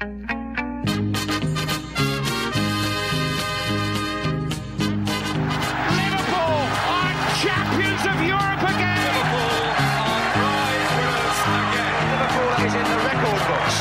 Liverpool are champions of Europe again. Liverpool are prize winners again. Liverpool is in the record books.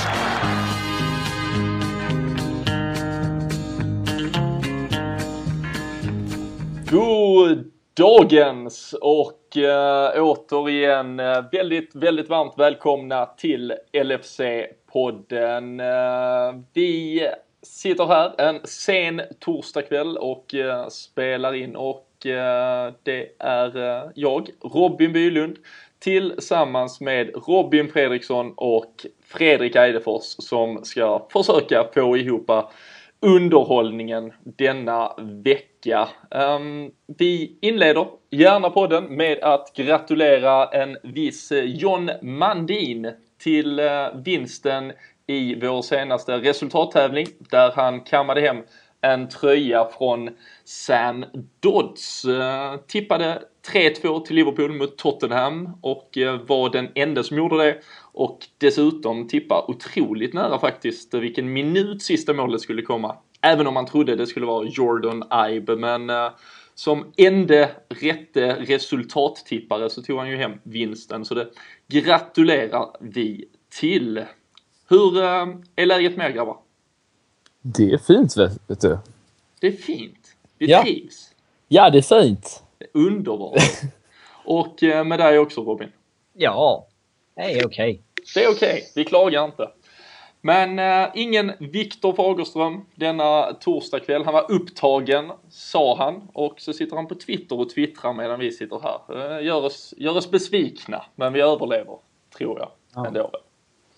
God dagens och äh, återigen eh, väldigt, väldigt varmt välkomna till LFC-podden. Eh, vi sitter här en sen torsdagkväll och eh, spelar in och eh, det är jag, Robin Bylund, tillsammans med Robin Fredriksson och Fredrik Eidefors som ska försöka få ihop underhållningen denna vecka. Um, vi inleder gärna podden med att gratulera en viss eh, John Mandin till eh, vinsten i vår senaste resultattävling där han kammade hem en tröja från Sam Dodds. Uh, tippade 3-2 till Liverpool mot Tottenham och var den enda som gjorde det och dessutom tippa otroligt nära faktiskt vilken minut sista målet skulle komma. Även om man trodde det skulle vara Jordan Ibe, men uh, som enda rätte resultattippare så tog han ju hem vinsten, så det gratulerar vi till. Hur uh, är läget med er grabbar? Det är fint vet du. Det är fint. Vi Ja. trivs. Ja, det är fint. Det är underbart. och uh, med dig också Robin. Ja, det är okej. Det är okej, vi klagar inte. Men eh, ingen Viktor Fagerström denna torsdagkväll. Han var upptagen, sa han. Och så sitter han på Twitter och twittrar medan vi sitter här. Eh, gör, oss, gör oss besvikna, men vi överlever, tror jag. Ja. Ändå.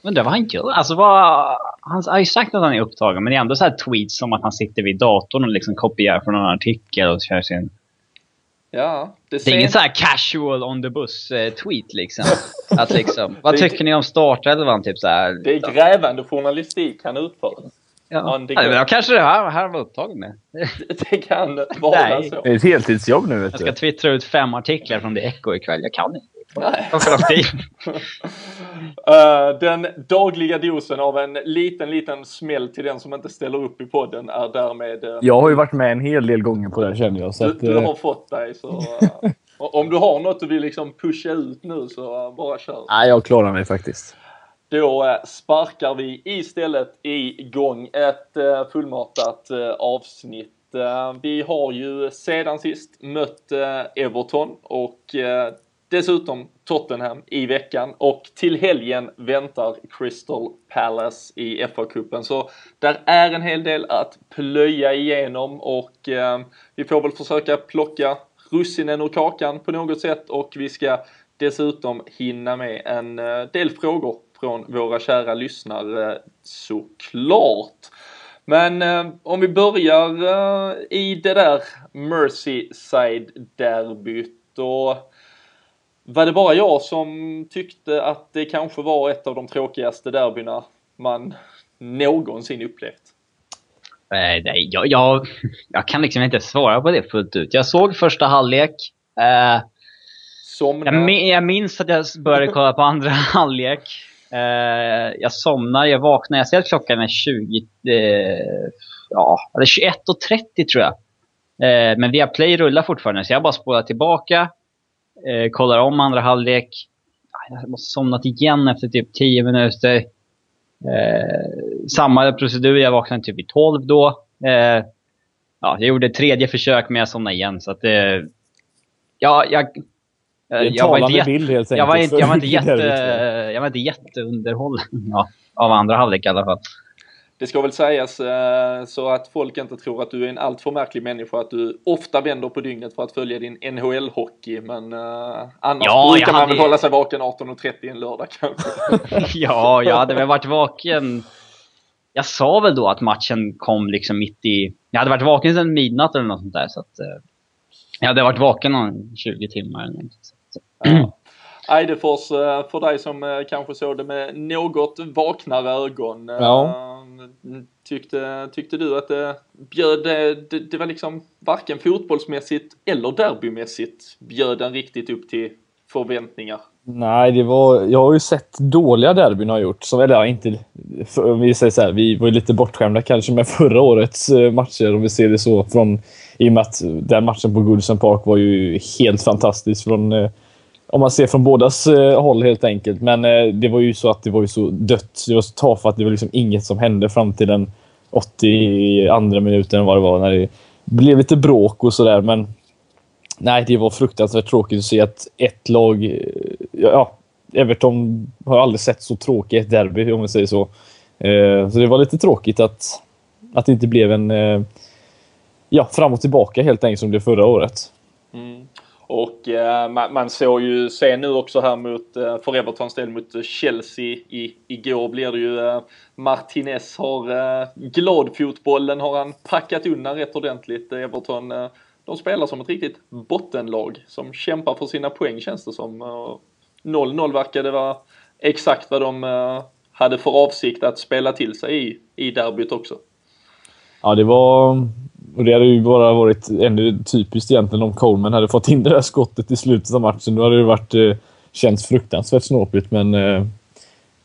Undrar vad han gör. Alltså vad... Han har ju sagt att han är upptagen, men det är ändå så här tweets som att han sitter vid datorn och liksom kopierar från en artikel och kör sin... Ja, det, Det är ingen sen- så här casual on the bus eh, tweet liksom. Att liksom, vad tycker ni om startelvan? Typ så här. det är grävande journalistik han utför. Ja, the ja, men kanske det här, här var upptagen med. Det kan vara så. Det är ett heltidsjobb nu vet Jag ska du. twittra ut fem artiklar från det Echo ikväll. Jag kan inte. Nej. Eh, den dagliga dosen av en liten, liten smäll till den som inte ställer upp i podden är därmed eh, Jag har ju varit med en hel del gånger på det känner jag. Så Du, att, du eh, har fått dig så... eh, om du har något du vill liksom pusha ut nu så bara kör. Nej, jag klarar mig faktiskt. Då sparkar vi istället igång ett fullmatat avsnitt. Vi har ju sedan sist mött Everton och dessutom Tottenham i veckan och till helgen väntar Crystal Palace i FA-cupen. Så där är en hel del att plöja igenom och eh, vi får väl försöka plocka russinen ur kakan på något sätt och vi ska dessutom hinna med en eh, del frågor från våra kära lyssnare såklart. Men eh, om vi börjar eh, i det där Merseyside-derbyt och var det bara jag som tyckte att det kanske var ett av de tråkigaste derbyna man någonsin upplevt. Eh, nej, jag, jag, jag kan liksom inte svara på det fullt ut. Jag såg första halvlek. Eh, jag, jag minns att jag började kolla på andra halvlek. Eh, jag somnar, jag vaknar, jag ser att klockan är 20, eh, ja, eller 21.30 tror jag. Eh, men via play rullar fortfarande, så jag bara spolar tillbaka. Eh, kollar om andra halvlek. Jag har somnat igen efter typ 10 minuter. Eh, samma procedur, jag vaknade typ vid 12 då. Eh, ja, jag gjorde ett tredje försök men jag somnade igen så att eh, ja, jag, en jag var inte bild helt jag var inte, jag var inte jätte, jag var inte jätteunderhållen ja, av andra halvlek i alla fall. Det ska väl sägas eh, så att folk inte tror att du är en alltför märklig människa, att du ofta vänder på dygnet för att följa din NHL-hockey, men eh, annars Ja, brukar jag man hade- väl hålla sig vaken 18.30 en lördag kanske. ja, jag hade väl varit vaken. Jag sa väl då att matchen kom liksom mitt i... Jag hade varit vaken sedan midnatt eller något sånt där. Så att, eh, jag hade varit vaken någon 20 timmar eller något. Ja. Eidefors, för dig som kanske såg det med något vaknare ögon. Ja. Tyckte, tyckte du att det bjöd, det, det, var liksom varken fotbollsmässigt eller derbymässigt bjöd den riktigt upp till förväntningar Nej, det var, jag har ju sett dåliga derbyn har gjort. Som, eller ja, inte, för, vi säger så här, vi var ju lite bortskämda kanske med förra årets eh, matcher om vi ser det så. Från, I och med att den matchen på Goodison Park var ju helt fantastisk. Från, eh, om man ser från bådas eh, håll helt enkelt. Men eh, det var ju så att det var ju så dött. Det var så tafatt. Det var liksom inget som hände fram till den 82 minuten vad det var. När det blev lite bråk och sådär. Men nej, det var fruktansvärt tråkigt att se att ett lag... Eh, ja, Everton har aldrig sett så tråkigt ett derby, om man säger så. Eh, så det var lite tråkigt att, att det inte blev en... Eh, ja, fram och tillbaka helt enkelt som det förra året. Mm. Och eh, man, man, såg ju, sen nu också här mot, eh, för Evertons del mot Chelsea i, igår blir det ju eh, Martinez har eh, gladfotbollen har han packat undan rätt ordentligt. Everton eh, de spelar som ett riktigt bottenlag som kämpar för sina poäng känns det som. 0-0 verkade vara exakt vad de eh, hade för avsikt att spela till sig i, i derbyt också. Ja, det var... Och det hade ju bara varit ännu typiskt egentligen om Coleman hade fått in det där skottet i slutet av matchen. Då hade det varit, eh, känts fruktansvärt snåpigt, men... Eh,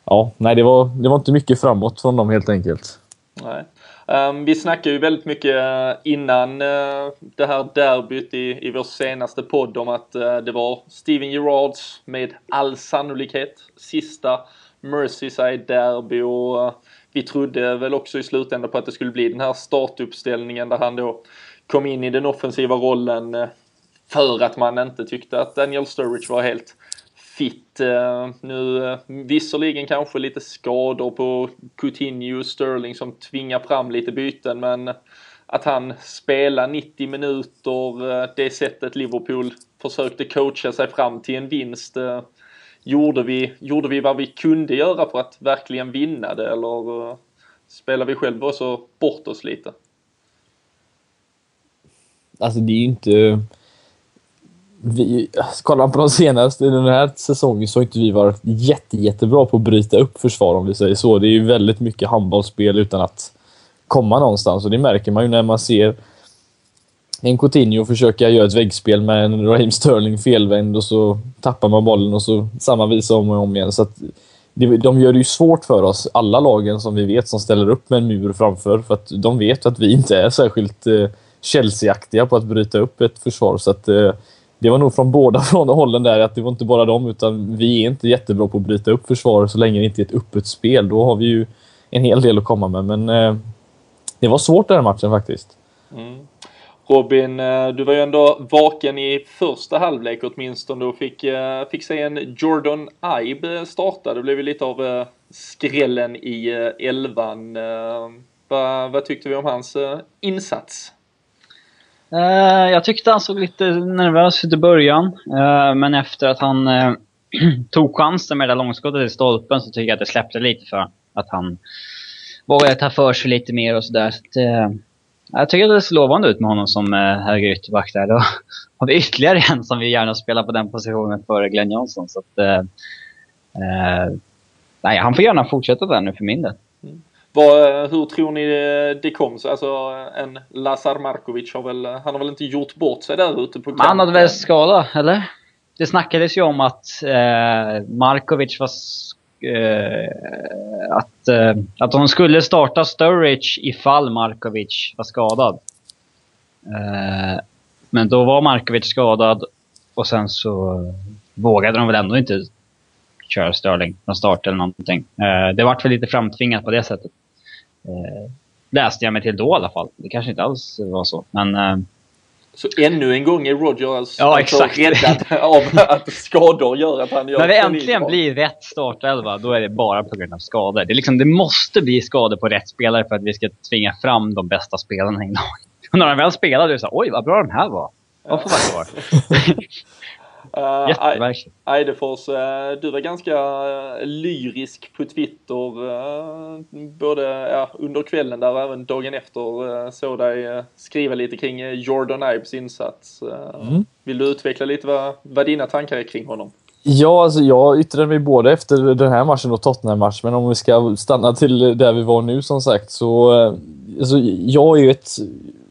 ja, nej, det var, det var inte mycket framåt från dem helt enkelt. Nej. Um, vi snackade ju väldigt mycket eh, innan uh, det här derbyt i, i vår senaste podd om att uh, det var Steven Gerrards med all sannolikhet sista Merseyside-derby och uh, vi trodde väl också i slutändan på att det skulle bli den här startuppställningen där han då kom in i den offensiva rollen eh, för att man inte tyckte att Daniel Sturridge var helt fit. Eh, nu eh, visserligen kanske lite skador på Coutinho och Sterling som tvingar fram lite byten men att han spelar 90 minuter, det sättet Liverpool försökte coacha sig fram till en vinst. Gjorde vi, gjorde vi vad vi kunde göra för att verkligen vinna det eller eh, spelade vi själva också bort oss lite? Alltså det är ju inte vi, alltså, kollar man på de senaste den här säsongen så har inte vi varit jätte, jättebra på att bryta upp försvar om vi säger så. Det är ju väldigt mycket handbollsspel utan att komma någonstans och det märker man ju när man ser en Coutinho försöka göra ett väggspel med en Raheem Sterling felvänd och så tappar man bollen och så samma visa om och om igen. Så att de gör det ju svårt för oss, alla lagen som vi vet som ställer upp med en mur framför. För att de vet att vi inte är särskilt eh, Chelsea-aktiga på att bryta upp ett försvar. Så att eh, det var nog från båda från hållen där, att det var inte bara dem, utan vi är inte jättebra på att bryta upp försvar så länge det inte är ett öppet spel. Då har vi ju en hel del att komma med, men eh, det var svårt den här matchen faktiskt. Mm. Robin, eh, du var ju ändå vaken i första halvlek åtminstone och fick, eh, fick se en Jordan Ibe starta. Det blev ju lite av eh, skrällen i elvan. Vad, vad tyckte vi om hans insats? Jag tyckte han såg lite nervös ut i början. Men efter att han tog chansen med det där långskottet i stolpen så tycker jag att det släppte lite för att han vågade ta för sig lite mer och sådär. Så jag tycker att det ser lovande ut med honom som höger ytterback där. Då har vi ytterligare en som vi gärna spelar på den positionen före Glenn Johnson. Så att, nej, han får gärna fortsätta där nu för min del. Mm. Vad, hur tror ni det kom sig? Alltså en Lazar Markovic har väl, han har väl inte gjort bort sig där ute på kanten? Han hade väl skada, eller? Det snackades ju om att eh, Markovic var eh, Eh, att, eh, att de skulle starta Sturridge ifall Markovic var skadad. Eh, men då var Markovic skadad och sen så vågade de väl ändå inte köra Sterling från start eller någonting. Eh, det vart väl lite framtvingat på det sättet. Eh, läste jag mig till då i alla fall. Det kanske inte alls var så. Men, eh, så ännu en gång är Rogers alltså ja, exakt. räddad av att skador gör att han gör När det äntligen blir rätt startelva, då är det bara på grund av skador. Det, liksom, det måste bli skador på rätt spelare för att vi ska tvinga fram de bästa spelarna i laget. Och när de väl spelar, är det så oj vad bra de här var. De får vara kvar. Uh, Jätteverkligt. Eidefors, uh, du var ganska uh, lyrisk på Twitter uh, både ja, under kvällen där och även dagen efter såg dig skriva lite kring Jordan Ibes insats. Mm. Vill du utveckla lite vad, vad dina tankar är kring honom? Ja, alltså jag yttrade mig både efter den här matchen och Tottenham-matchen, men om vi ska stanna till där vi var nu som sagt så... Alltså, jag är ju ett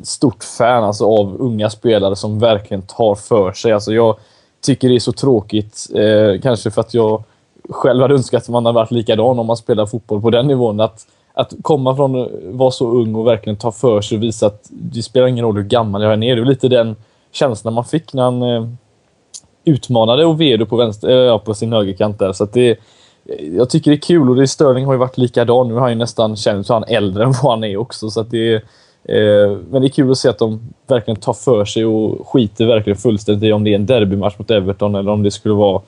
stort fan alltså, av unga spelare som verkligen tar för sig. Alltså, jag tycker det är så tråkigt. Eh, kanske för att jag själv hade önskat att man hade varit likadan om man spelar fotboll på den nivån. Att, att komma från att vara så ung och verkligen ta för sig och visa att det spelar ingen roll hur gammal jag är. Det är lite den känslan man fick när han eh, utmanade Oviedo på, vänster, eh, på sin högerkant där. Så att det, eh, jag tycker det är kul och det, Sterling har ju varit likadan. Nu har han ju nästan känt han äldre än vad han är också. Så att det, är men det är kul att se att de verkligen tar för sig och skiter verkligen fullständigt i om det är en derbymatch mot Everton eller om det skulle vara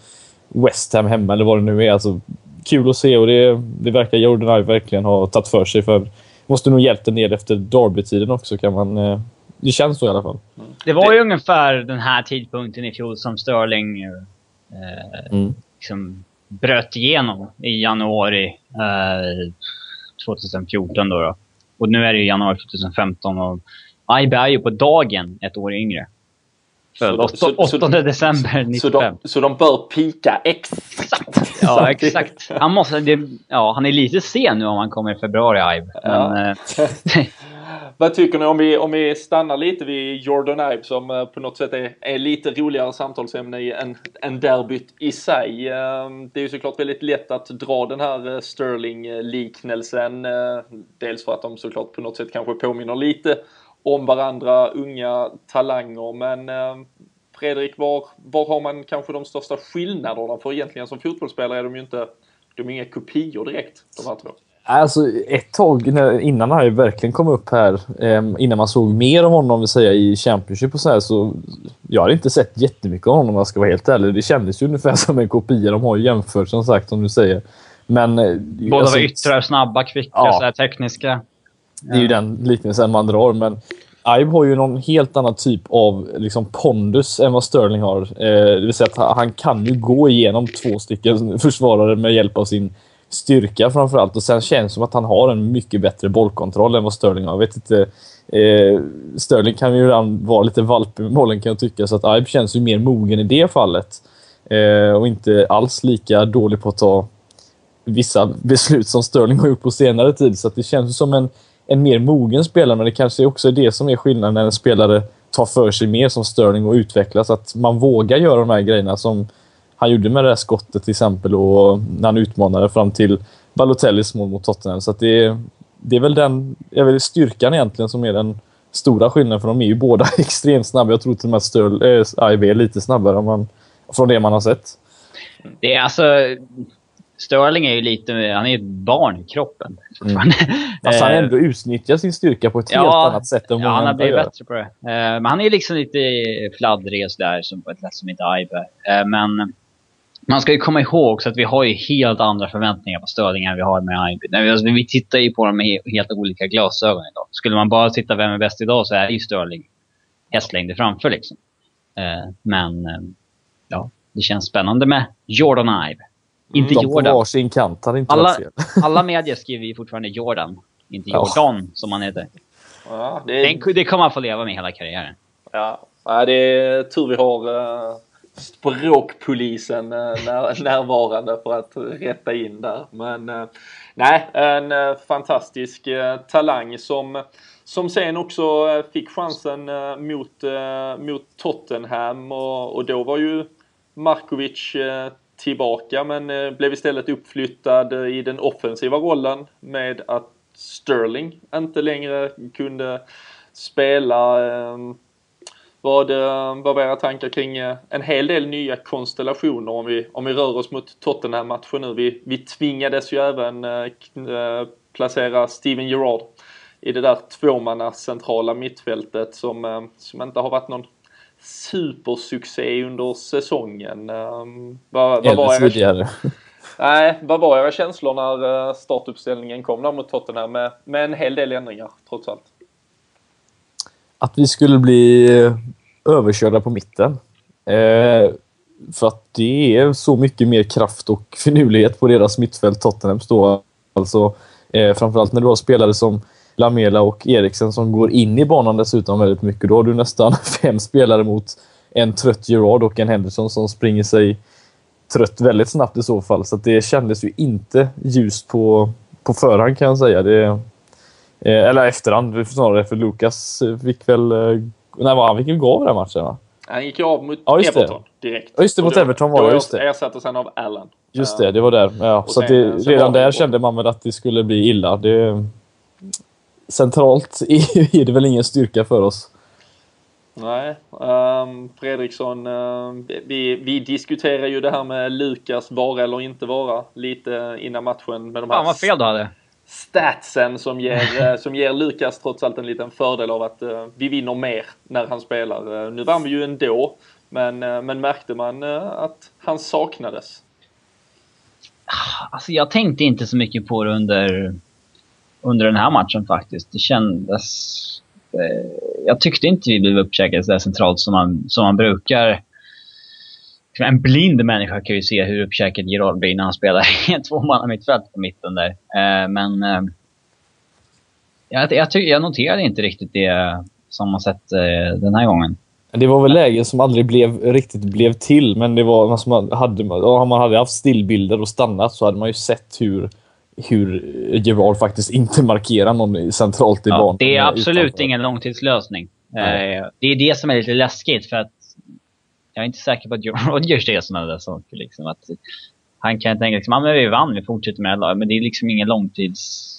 West Ham hemma eller vad det nu är. Alltså, kul att se och det, det verkar Jordan Ive verkligen ha tagit för sig. För måste nog hjälpt en del efter Derby-tiden också kan man... Eh, det känns så i alla fall. Det var ju ungefär den här tidpunkten i fjol som Sterling eh, Mm. liksom bröt igenom i januari eh, 2014 då, då. Och nu är det januari 2015 och Ibe är ju på dagen ett år yngre. Född Så- så- 8, så- 8 december 95. Så de, så de bör pika exakt. Ja, exakt. Han, måste, det, ja, han är lite sen nu om han kommer i februari, Ibe. Men, eh, Vad tycker ni om vi, om vi stannar lite vid Jordan Ibe som eh, på något sätt är, är lite roligare samtalsämne än, än derbyt i sig. Ehm, det är ju såklart väldigt lätt att dra den här eh, Sterling-liknelsen. Eh, dels för att de såklart på något sätt kanske påminner lite om varandra, unga talanger. Men ehm, Fredrik, var, var har man kanske de största skillnaderna? För egentligen som fotbollsspelare är de ju inte, de är inga kopior direkt, de här två. Alltså ett tag när, innan han verkligen kom upp här, eh, innan man såg mer av honom vill säga, i Championship och så här, så jag hade inte sett jättemycket av honom om jag ska vara helt ärlig. Det kändes ju ungefär som en kopia. De har ju jämfört som sagt som du säger. Men... eh, båda alltså, var yttrar, snabba, kvicka, Ja. här, tekniska. Det är ju den liknelsen man drar, men Ibe har ju någon helt annan typ av liksom, pondus än vad Sterling har. Eh, det vill säga att han- han kan ju gå igenom två stycken försvarare med hjälp av sin styrka framför allt. Och sen känns det som att han har en mycket bättre bollkontroll än vad Sterling har. Jag vet inte. Eh, Sterling kan ju ibland vara lite valpig med bollen kan jag tycka, så att Ibe känns ju mer mogen i det fallet. Eh, och inte alls lika dålig på att ta vissa beslut som Sterling har gjort på senare tid. Så att det känns som en, en mer mogen spelare, men det kanske också är det som är skillnaden när en spelare tar för sig mer som Sterling och utvecklas. Att man vågar göra de här grejerna som han gjorde med det där skottet till exempel och när han utmanade fram till Balotellis mål mot Tottenham. Så det, är- det är väl den är väl styrkan egentligen som är den stora skillnaden, för de är ju båda extremt snabba. Jag tror till och med att Sterling, äh, IB är lite snabbare om man, från det man har sett. Det är alltså... Sterling är ju lite... Han är ett barn i kroppen. fortfarande. Fast han Eh, ändå utnyttjar sin styrka på ett helt Ja, annat sätt än Ja, han har blivit gör. bättre på det. Eh, men han är liksom lite fladdrig och sådär, som på ett sätt som inte Ibe är. Eh, men man ska ju komma ihåg också att vi har ju helt andra förväntningar på Sterling än vi har med. Nej, Alltså, vi tittar ju på dem med he- helt olika glasögon idag. Skulle man bara titta vem är bäst idag så är ju Sterling hästlängder framför liksom. Eh, men eh, ja, det känns spännande med Jordan Ibe. Inte De på Jordan. varsin kant hade inte Alla, varit fel. alla medier skriver ju fortfarande Jordan. Inte Ja. Jordan, som han heter. Ja, det det kommer han få leva med hela karriären. Ja, ja det är tur vi har uh, språkpolisen eh, när, närvarande för att rätta in där. Men eh, nej, en eh, fantastisk talang som, som sen också fick chansen mot, mot Tottenham och, och då var ju Markovic tillbaka men blev istället uppflyttad i den offensiva rollen med att Sterling inte längre kunde spela. Ehm, vad, eh, vad var era tankar kring eh, en hel del nya konstellationer om vi, om vi rör oss mot Tottenham-matchen nu? Vi, vi tvingades ju även eh, placera Steven Gerrard i det där tvåmanna centrala mittfältet som, eh, som inte har varit någon supersuccé under säsongen. Eh, vad, vad, var era, tidigare. nej, vad var era känslor när startuppställningen kom där mot Tottenham med, med en hel del ändringar trots allt? Att vi skulle bli överkörda på mitten. Eh, för att det är så mycket mer kraft och finurlighet på deras mittfält, Tottenhams då. Alltså, eh, framförallt när du har spelare som Lamela och Eriksen som går in i banan dessutom väldigt mycket. Då har du nästan fem spelare mot en trött Gerard och en Henderson som springer sig trött väldigt snabbt i så fall. Så att det kändes ju inte ljust på, på förhand kan jag säga. Det, eller efterhand snarare, för Lukas fick väl... Eh, nej, han fick ju gå av den matchen va? Han gick ju av mot Ja, just det. Everton direkt. Ja, just det, mot då- Everton var det, just det. ersattes han av Allen. Just Eh, det, det var där. Ja, och så att sen- det, sen redan det- där kände man väl att det skulle bli illa. Det, centralt är det väl ingen styrka för oss. Nej, ehm, Fredriksson, ehm, vi, vi diskuterar ju det här med Lukas vara eller inte vara lite innan matchen med de här Fan vad fel du hade. Statsen som ger, eh, som ger Lukas trots allt en liten fördel av att eh, vi vinner mer när han spelar. Eh, nu vann vi ju ändå, men, men märkte man att han saknades? Alltså jag tänkte inte så mycket på det under, under den här matchen faktiskt. Det kändes... Eh, jag tyckte inte vi blev uppkäkade så centralt som man, som man brukar. En blind människa kan ju se hur uppkäkad Gerard blir när han spelar i en tvåmanna mittfält på mitten där. Eh, men eh, jag, jag, jag noterade inte riktigt det som man sett eh, den här gången. Det var väl lägen som aldrig blev, riktigt blev till, men det var alltså man hade, om man hade haft stillbilder och stannat så hade man ju sett hur, hur Gerard faktiskt inte markerar någon centralt i Ja, banan. det är eh, absolut utanför. ingen långtidslösning. Eh, det är det som är lite läskigt för att jag är inte säker på att Joe Rodgers är sådana där saker. Liksom, att han kan tänka liksom, ah, men vi vann, vi fortsätter med alla. Men det är liksom ingen långtids...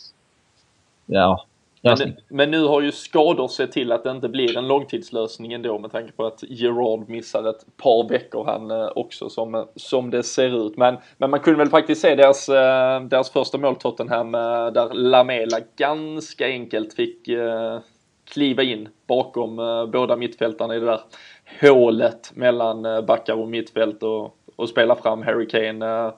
Ja. Men, men nu har ju skador sett till att det inte blir en långtidslösning ändå med tanke på att Gerard missar ett par veckor han eh, också som, som det ser ut. Men, men man kunde väl faktiskt se deras, eh, deras första mål Tottenham eh, där Lamela ganska enkelt fick eh, kliva in bakom eh, båda mittfältarna i det där hålet mellan eh, backar och mittfält och, och spela fram Harry Kane. Eh,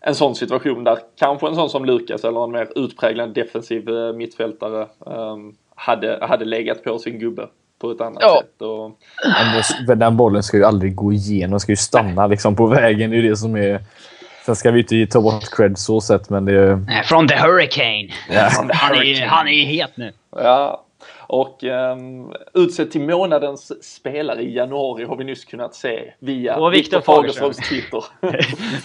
en sån situation där kanske en sån som Lukas eller en mer utpräglad defensiv mittfältare eh, hade, hade legat på sin gubbe på ett annat Ja. sätt. Och, Den bollen ska ju aldrig gå igenom, ska ju stanna liksom på vägen. Det är det som är... Sen ska vi inte ta bort cred så sett, men det... Nej, Från the Hurricane! Ja. Han, är, han är ju het nu. ja, och um, utsedd till månadens spelare i januari har vi nyss kunnat se via Och Viktor Viktor Fagerström. Fagerströms Twitter.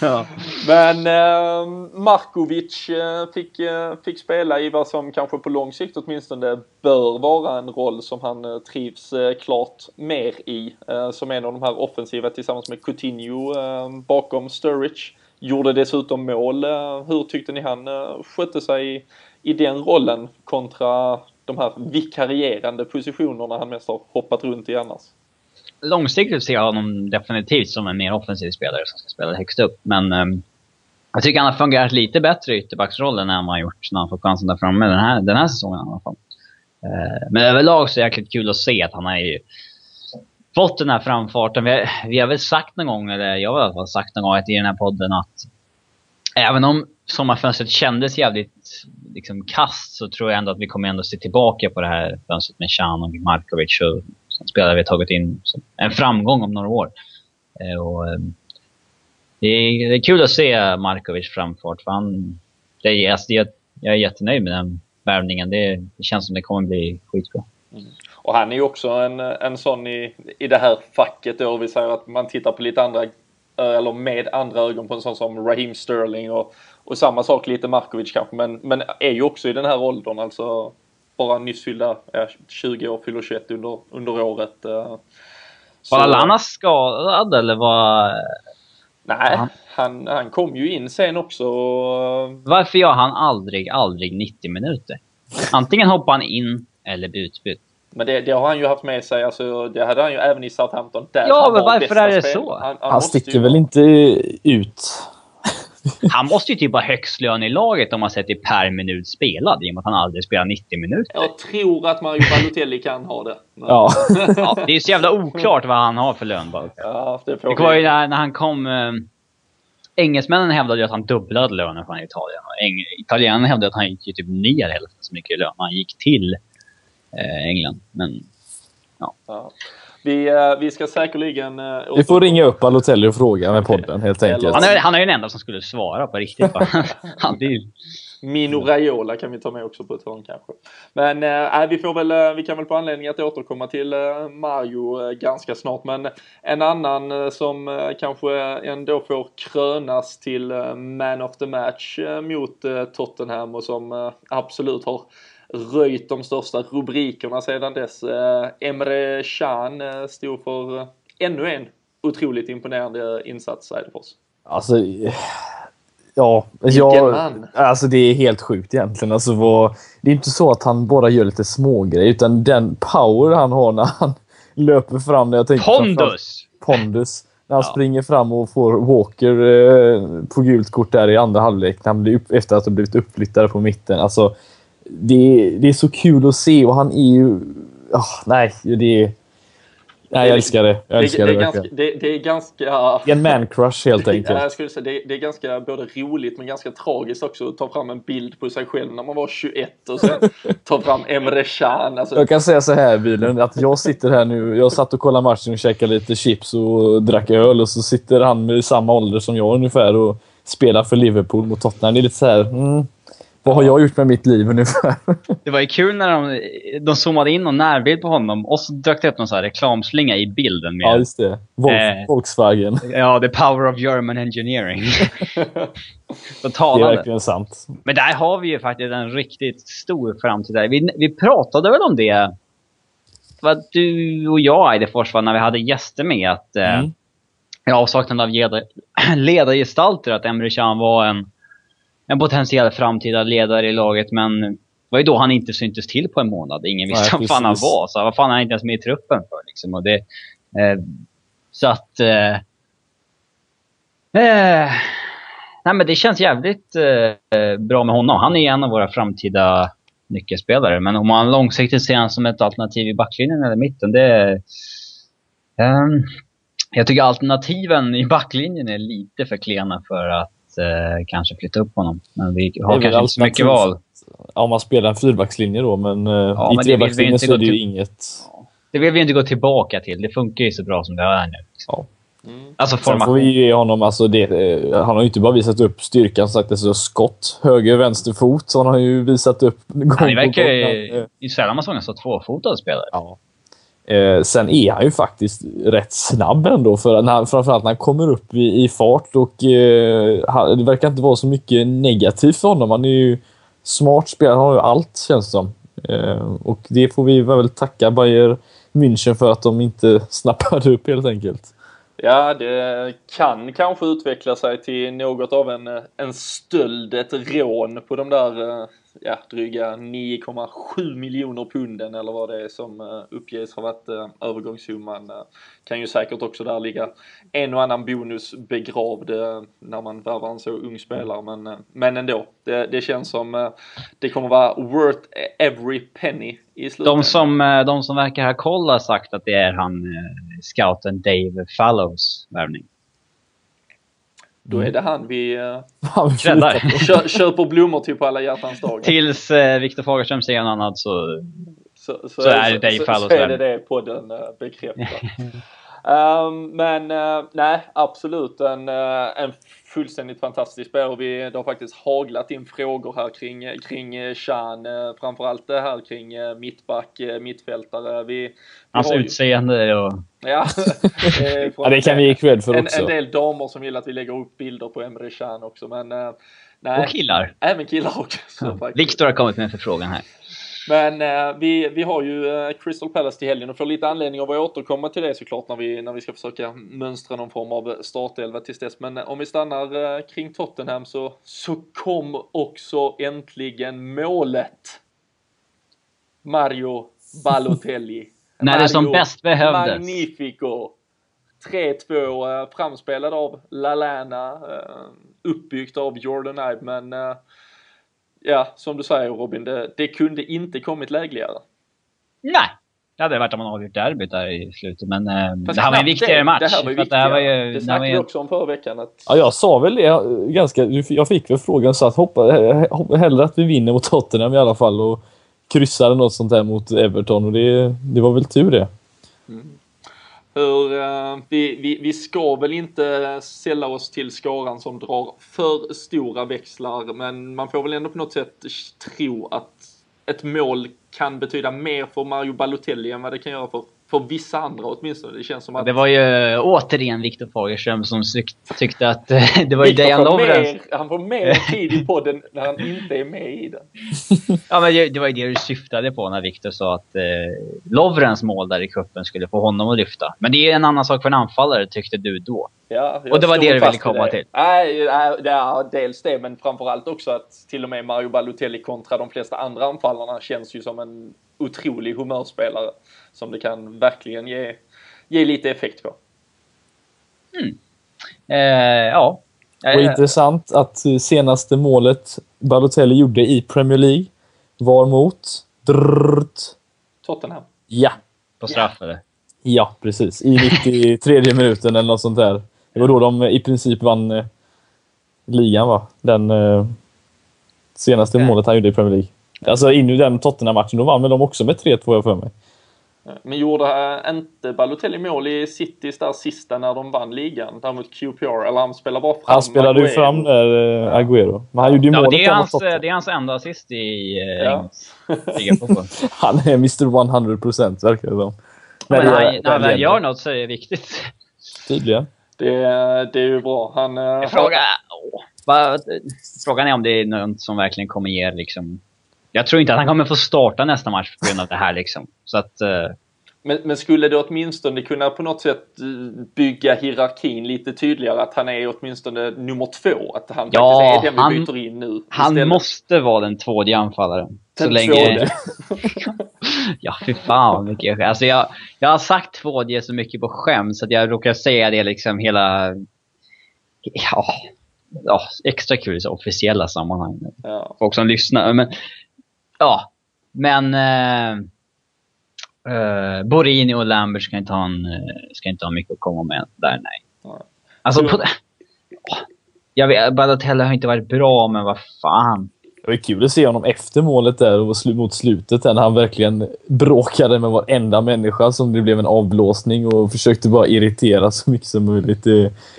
Ja. Men eh, Markovic eh, fick, eh, fick spela i vad som kanske på lång sikt åtminstone bör vara en roll som han eh, trivs klart mer i. Som en av de här offensiva tillsammans med Coutinho eh, bakom Sturridge. Gjorde dessutom mål. Hur tyckte ni han skötte sig i, i den rollen kontra de här vikarierande positionerna han mest har hoppat runt i annars? långsiktigt ser jag honom definitivt som en mer offensiv spelare som ska spela högst upp. Men um, jag tycker han har fungerat lite bättre i ytterbacksrollen än vad han har gjort när han fått chansen där framme den här, den här säsongen i alla fall. Uh, men överlag så är det jäkligt kul att se att han har ju fått den här framfarten. Vi har, vi har väl sagt någon gång, eller jag har i alla fall sagt någon gång i den här podden att även om sommarfönstret kändes jävligt liksom, kast så tror jag ändå att vi kommer ändå se tillbaka på det här fönstret med Chan och Markovic och som spelare vi har tagit in som en framgång om några år. Eh, och, ehm, det, är, det är kul att se Markovic framfart för han, det är, alltså, jag, jag är jättenöjd med den värvningen. Det, det känns som det kommer bli skitbra. Mm. Och han är ju också en, en sån i, i det här facket då, vi säger att man tittar på lite andra, eller med andra ögon på en sån som Raheem Sterling och, och samma sak lite Markovic kanske, men, men är ju också i den här åldern, alltså bara nyss fyllda, ja, 20 år, fyller 21 under, under året. eh. Så- Var Lallana skadad eller var... Nej, Han- han, han kom ju in sen också. och- Varför gör han aldrig, aldrig 90 minuter? Antingen hoppar han in eller blir utbytt. Men det, det har han ju haft med sig, alltså, det hade han ju även i Southampton. Där Ja, han men var varför är det spelare. så? Han, Han måste sticker ju väl inte ut? Han måste ju typ ha högst lön i laget om man sätter per minut spelad i och med att han aldrig spelar 90 minuter. Jag tror att Mario Balotelli kan ha det. Men- Ja. Ja, det är så jävla oklart vad han har för lön ja det Det var ju när, när han kom... Eh, engelsmännen hävdade ju att han dubblade lönen från Italien. Eng, italienarna hävdade att han gick ju typ ner hälften så mycket i lön. Han gick till eh, England. Men Ja. Vi, eh, vi ska säkerligen... eh, Vi får ringa upp Balotelli och fråga med podden helt enkelt. han är, han är ju den enda som skulle svara på riktigt. han, är Mino Raiola kan vi ta med också på ett hörn kanske. Men äh, vi, får väl, vi kan väl få anledning att återkomma till eh, Mario eh, ganska snart. Men en annan eh, som eh, kanske ändå får krönas till Man of the Match mot Tottenham och som absolut har röjt de största rubrikerna sedan dess. Eh, Emre Can eh, stod för eh, ännu en otroligt imponerande insats Eidefors. Alltså, ja. Jag, alltså det är helt sjukt egentligen. Alltså vad, det är inte så att han bara gör lite smågrejer utan den power han har när han löper fram. Jag tänker Pondus! Pondus. När han ja. springer fram och får Walker eh, på gult kort där i andra halvlek när han blir upp, efter att ha blivit uppflyttad på mitten. Alltså, det, det är så kul att se och han är ju... Oh, nej, det är... Nej, jag älskar det. Jag älskar det, det, det, är ganska, det, det, är ganska... En man-crush helt enkelt. Ja, jag skulle säga, det, det är ganska både roligt men ganska tragiskt också att ta fram en bild på sig själv när man var 21 och sen ta fram Emre Can. Alltså. Jag kan säga så här Bilen, att jag sitter här nu. Jag satt och kollade matchen och käkade lite chips och drack öl och så sitter han med samma ålder som jag ungefär och spelar för Liverpool mot Tottenham. Det är lite så här... Mm. Vad har jag gjort med mitt liv ungefär? Det var ju kul när de, de zoomade in någon närbild på honom och så dök det upp någon så här reklamslinga i bilden med... Ja, just det. Volk, eh, Volkswagen. Ja, the power of German engineering. det är verkligen sant. Men där har vi ju faktiskt en riktigt stor framtid. Där. Vi, vi pratade väl om det, vad du och jag Eidefors, när vi hade gäster med, att eh, mm. i avsaknad av ledargestalter, att Emre Can var en en potentiell framtida ledare i laget, men det var ju då han inte syntes till på en månad. Ingen visste vad fan han var. Så vad fan är han inte ens med i truppen för? Liksom. Och det, eh, så att... Eh, eh, nej men det känns jävligt eh, bra med honom. Han är en av våra framtida nyckelspelare. Men om man långsiktigt ser honom som ett alternativ i backlinjen eller mitten, det... Eh, jag tycker alternativen i backlinjen är lite för klena för att eh, kanske flytta upp honom. Men vi har kanske inte så mycket val. Om man spelar en fyrbackslinje då, men eh, ja, i trebackslinjen så är det ju inget... Det vill vi inte gå tillbaka till. Det funkar ju så bra som det är nu. Ja. Mm. Alltså formation. Sen får vi ge honom, alltså det, eh, han har ju inte bara visat upp styrkan, sagt alltså skott, höger, vänster fot. Så han har ju visat upp gång Han verkar ju... Det är sällan man såg en så tvåfotad spelare. Ja. Eh, sen är han ju faktiskt rätt snabb ändå, för när, framförallt när han kommer upp i, i fart och eh, det verkar inte vara så mycket negativt för honom. Han är ju smart spelare, han har ju allt känns det som. Eh, och det får vi väl tacka Bayern München för att de inte snappade upp helt enkelt. Ja, det kan kanske utveckla sig till något av en, en stöld, ett rån på de där eh, ja, dryga 9,7 miljoner punden eller vad det är som eh, uppges ha varit eh, övergångssumman. Eh, kan ju säkert också där ligga en och annan bonus begravd när man värvar en så ung spelare men, men ändå. Det, det känns som det kommer vara worth every penny i slutet. De som, de som verkar ha koll har sagt att det är han scouten Dave Fallows värvning. Då är mm. det han vi uh, kör, köper blommor till på alla hjärtans dag. Tills uh, Viktor Fagerström säger något annat så, så, så, så är det Dave Fallows. Så, så är det det podden uh, bekräftar. um, men uh, nej, absolut en, uh, en fullständigt fantastisk spelare. Vi, det har faktiskt haglat in frågor här kring, kring Chan, framförallt det här kring mittback, mittfältare. Vi, vi Hans utseende och... Ja, ja, det kan vi ge cred för en, också. En del damer som gillar att vi lägger upp bilder på Emre Can också, men nej. Och killar. Även killar också. Ja. Viktor har kommit med en förfrågan här. Men eh, vi, vi har ju eh, Crystal Palace till helgen och får lite anledning av att återkomma till det såklart när vi, när vi ska försöka mönstra någon form av startelva tills dess. Men eh, om vi stannar eh, kring Tottenham så, så kom också äntligen målet. Mario Balotelli. När det som bäst behövdes. Magnifico. 3-2 eh, framspelad av Lalana, eh, uppbyggt av Jordan Ibe, men ja, som du säger Robin, det, det kunde inte kommit lägligare. Nej, det hade varit om man avgjort derbyt där i slutet, men eh, det här var en viktigare det, match. Det här var ju viktigare. Det, här var ju, det snackade vi också om förra veckan. Att... Ja, jag sa väl det ganska... Jag fick väl frågan så att hoppa, hellre att vi vinner mot Tottenham i alla fall och kryssade något sånt här mot Everton och det, det var väl tur det. Mm hur, uh, vi, vi, vi ska väl inte sälla oss till skaran som drar för stora växlar, men man får väl ändå på något sätt tro att ett mål kan betyda mer för Mario Balotelli än vad det kan göra för, för vissa andra åtminstone. Det känns som att... Det var ju återigen Viktor Fagerström som tyck- tyckte att eh, det var ju Dejan Lovren. han får mer tid i podden när han inte är med i den. Ja, men det, det var ju det du syftade på när Viktor sa att eh, Lovrens mål där i kuppen skulle få honom att lyfta. Men det är en annan sak för en anfallare tyckte du då. Ja, Och det var det du ville komma till. Nej, nej, det är dels det, men framförallt också att till och med Mario Balotelli kontra de flesta andra anfallarna känns ju som en otrolig humörspelare som det kan verkligen ge, ge lite effekt på. Eh, ja. Och Eh, intressant att senaste målet Balotelli gjorde i Premier League var mot... Drrrt. Tottenham. Ja, på straff eller? ja precis. I 93 minuten eller något sånt där. Det var då de i princip vann eh, ligan va? Den eh, senaste Okej. målet han gjorde i Premier League. Alltså in i den Tottenham-matchen, då vann väl de också med 3-2 jag för mig. Men gjorde inte Balotelli mål i Citys där sista när de vann ligan? Där mot QPR? Eller han spelar bara fram Han spelade ju Aguero. fram där, eh, Agüero. Men han gjorde ju Ja, målet det, är hans, Tottenham. det är hans enda assist i eh, Ja. Han är Mr 100% verkar det som. Men han, är- när han väl gör något så är det viktigt. Tydligen. Det, det är ju bra. Han, äh, Jag frågar, åh, vad- frågan är om det är något som verkligen kommer ge liksom... Jag tror inte att han kommer få starta nästa match på grund av det här liksom. Så att... eh, Men, men skulle det åtminstone kunna på något sätt eh, bygga hierarkin lite tydligare? Att han är åtminstone nummer två? Att han Ja, faktiskt är den vi han- byter in nu? han istället. måste vara den tvådige anfallaren. Så Den länge... tvåde. ja, fy fan vad mycket jag Alltså jag, jag har sagt tvådige så mycket på skämt så att jag råkar säga det liksom hela... Ja, ja extra kul i så officiella sammanhang. Ja. folk som lyssnar. Men, ja, men... Eh, eh, Borini och Lambert ska inte, ha en, eh, ska inte ha mycket att komma med där, nej. Nej. Alltså, på, jag vet, Balotelli har inte varit bra, men vad fan. Det var kul att se honom efter målet där och mot slutet där när han verkligen bråkade med varenda människa som det blev en avblåsning och försökte bara irritera så mycket som möjligt.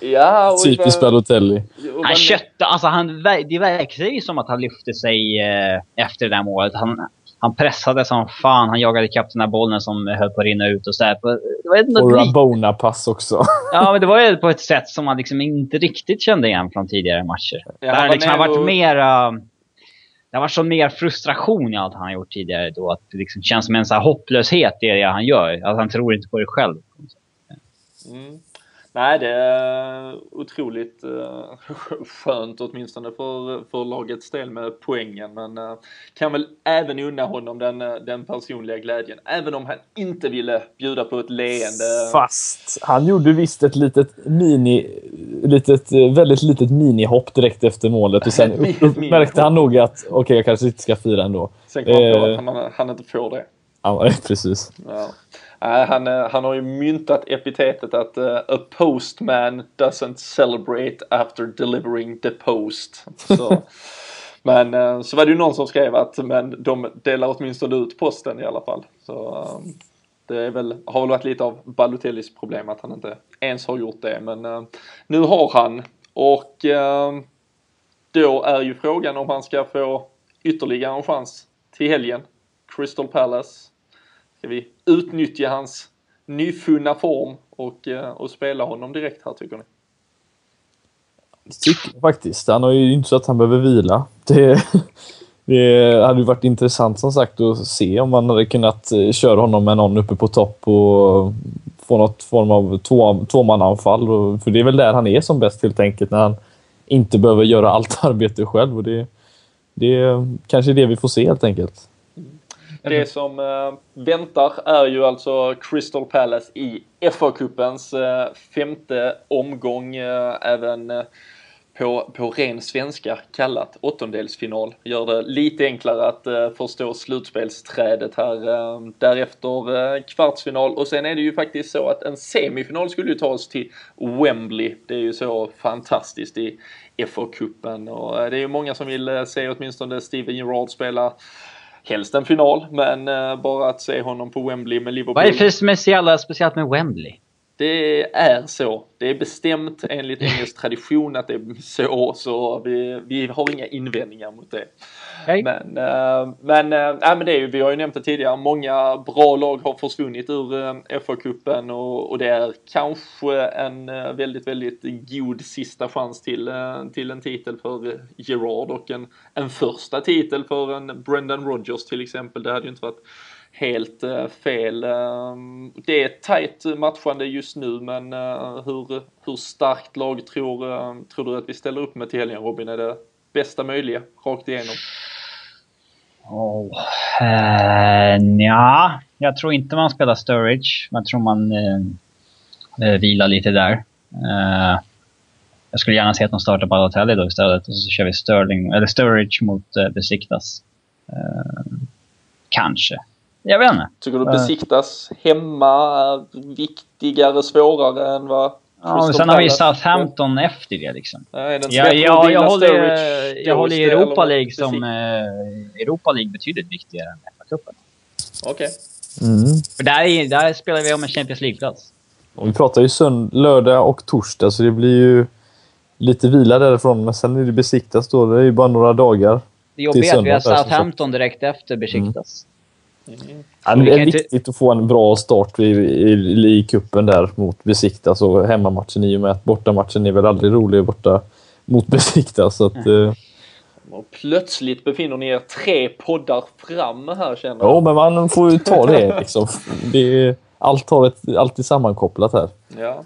Ja, typiskt Balotelli. Han kötte, alltså han, det verkar ju som att han lyfte sig eh, efter det där målet. Han, han pressade som fan, han jagade ikapp den här bollen som höll på att rinna ut och sådär. Och Rabona-pass också. Ja, men det var ju på ett sätt som man liksom inte riktigt kände igen från tidigare matcher. Ja, han har var liksom nere varit och- mera... Det har varit så mer frustration i allt han har gjort tidigare då. Att det liksom känns som en så här hopplöshet i det han gör. Att han tror inte på det själv. Mm. Nej, det är otroligt eh, skönt åtminstone för, för lagets del med poängen. Men eh, kan väl även unna honom den, eh, den personliga glädjen. Även om han inte ville bjuda på ett leende. Fast han gjorde visst ett litet mini, litet, väldigt litet minihopp direkt efter målet och sen upp- märkte han nog att okej, jag kanske inte ska fira ändå. Sen kom han på att han, han inte får det. Ja, precis. Ja. Han, eh, han har ju myntat epitetet att eh, a postman doesn't celebrate after delivering the post. Så, men eh, så var det ju någon som skrev att men de delar åtminstone ut posten i alla fall. Så det är väl, har väl varit lite av Balotellis problem att han inte ens har gjort det. Men nu har han och då är ju frågan om han ska få ytterligare en chans till helgen. Crystal Palace. Ska vi utnyttja hans nyfunna form och, eh, och spela honom direkt här tycker ni? Det tycker jag faktiskt. Han har ju inte så att han behöver vila. Det, det hade ju varit intressant som sagt att se om man hade kunnat eh, köra honom med någon uppe på topp och få något form av två, tvåmananfall. För det är väl där han är som bäst helt enkelt. När han inte behöver göra allt arbete själv. Och det, det är det vi får se helt enkelt. Det som eh, väntar är ju alltså Crystal Palace i FA-cupens eh, femte omgång, eh, även eh, på, på ren svenska kallat åttondelsfinal. Gör det lite enklare att eh, förstå slutspelsträdet här. Eh, därefter eh, kvartsfinal och sen är det ju faktiskt så att en semifinal skulle ju ta oss till Wembley. Det är ju så fantastiskt i FA-cupen och eh, det är ju många som vill eh, se åtminstone Steven Gerrard spela helst en final, men eh, bara att se honom på Wembley med Liverpool. Vad är det för speciellt med Wembley? Det är så det är bestämt enligt engelsk tradition att det är så, så vi, vi har inga invändningar mot det. Hej. Men, eh, men, nej, men det är ju, vi har ju nämnt det tidigare, många bra lag har försvunnit ur eh, FA-cupen och, och det är kanske en eh, väldigt, väldigt god sista chans till, eh, till en titel för Gerard och en, en första titel för en Brendan Rodgers till exempel. Det hade ju inte varit helt eh, fel. Ehm, det är ett tajt matchande just nu men eh, hur, hur starkt lag tror, ehm, tror du att vi ställer upp med till helgen Robin? Är det bästa möjliga rakt igenom? Oh. Eh, ja, jag tror inte man spelar Sturridge. Jag tror man eh, eh, vilar lite där. Eh, jag skulle gärna se att de startar Balotelli då istället och så kör vi Sterling, eller Sturridge mot eh, Besiktas. Eh, kanske. Jag vet inte. Tycker du Eh. besiktas hemma är viktigare, svårare än vad Ja, sen har vi Southampton efter det liksom. Nej, inte Ja, ja, jag håller, Sturridge jag håller Europa League som... Eh, Europa League betydligt viktigare än FA-cupen. Okej. Mm. För där, är, där spelar vi om en Champions League-plats. Och vi pratar ju sönd- lördag och torsdag, så det blir ju lite vila därifrån. Men sen är det besiktas då. Det är ju bara några dagar. Det jobbiga är att vi har. Southampton direkt efter Besiktas. Ja, det är inte- viktigt att få en bra start i, i, i kuppen där mot Besiktas och hemmamatchen i och med att bortamatchen är väl aldrig rolig borta mot Besiktas. Så att, eh, Och plötsligt befinner ni er tre poddar fram här känner jag. ja, men man får ju ta det liksom. Det är, allt har ett, alltid sammankopplat här. Ja.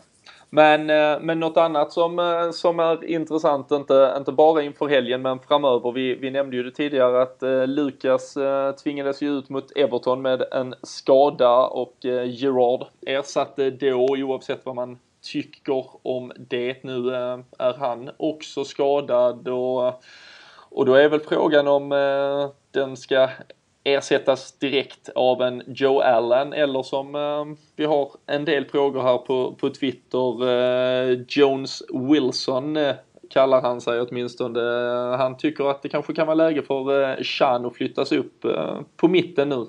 Men, eh, men något annat som, eh, som är intressant, inte, inte bara inför helgen men framöver. Vi, vi nämnde ju det tidigare att eh, Lukas tvingades ju ut mot Everton med en skada och Gerard ersatte då oavsett vad man tycker om det. Nu är han också skadad och, och då är väl frågan om den ska ersättas direkt av en Joe Allen eller som eh, vi har en del frågor här på, på Twitter. Eh, Jones Wilson eh, kallar han sig åtminstone. Han tycker att det kanske kan vara läge för eh, Chan att flyttas upp eh, på mitten nu.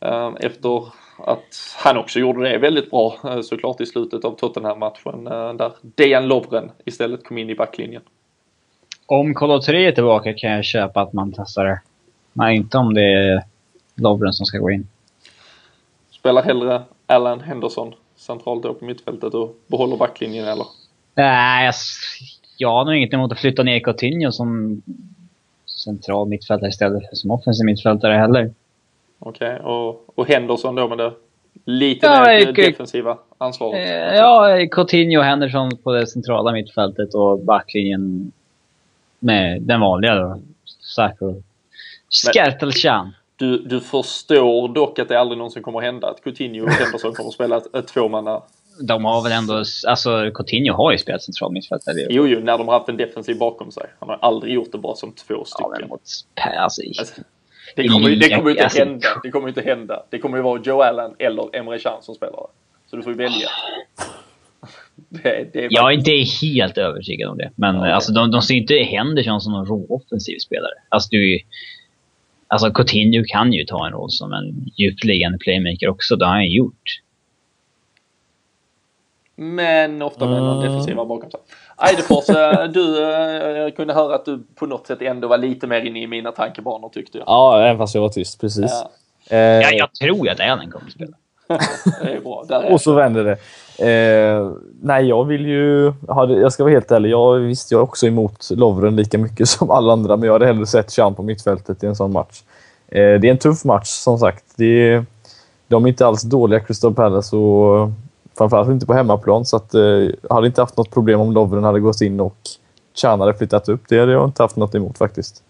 Eh, efter att han också gjorde det väldigt bra eh, såklart i slutet av Tottenham-matchen eh, där Dejan Lovren istället kom in i backlinjen. Om Kolo 3 är tillbaka kan jag köpa att man testar det. Men inte om det är Lovren som ska gå in. Spelar hellre Allen Henderson centralt då på mittfältet och behåller backlinjen eller? Nej, jag, jag har nog inget emot att flytta ner Coutinho som central mittfältare istället för som offensiv mittfältare heller. Okej, och, och Henderson då med det lite Ja, mer defensiva ansvaret? Eh, ja, Coutinho och Henderson på det centrala mittfältet och backlinjen med den vanliga då. Och Skertelchan. Du, du förstår dock att det aldrig någonsin kommer hända att Coutinho och Henderson kommer att spela ett, ett tvåmanna... De har väl ändå... Alltså Coutinho har ju spelat central mittfältare. Jo, jo, när de har haft en defensiv bakom sig. Han har aldrig gjort det bara som två Ja, stycken. men mot alltså, Alltså, det kommer det kommer inte Alltså- hända. Det kommer ju inte hända. Det kommer ju vara Joe Allen eller Emre Can som spelar. Så du får ju välja. Det, det är Jag är inte helt övertygad om det. Men Ja, okej. alltså, de, de ser inte Henderson som någon råoffensiv spelare. Alltså, du, alltså Coutinho kan ju ta en roll som en djupt liggande playmaker också. Det har han ju gjort. Men ofta med någon Mm. defensiva bakom sig. Eidefors, du eh, jag kunde höra att du på något sätt ändå var lite mer inne i mina tankebanor tyckte jag. Ja, även fast jag var tyst. Precis. Ja, Eh, Ja, jag tror att Allen kommer att spela. det är bra. Där är Och så vänder det. Eh, nej, jag vill ju... Jag ska vara helt ärlig. Jag, visst, jag är också emot Lovren lika mycket som alla andra, men jag hade hellre sett Chan på mittfältet i en sån match. Eh, det är en tuff match, som sagt. Det är, de är inte alls dåliga, Crystal Palace, och framförallt inte på hemmaplan. Så att, eh, jag hade inte haft något problem om Lovren hade gått in och Chan hade flyttat upp. Det hade jag inte haft något emot faktiskt.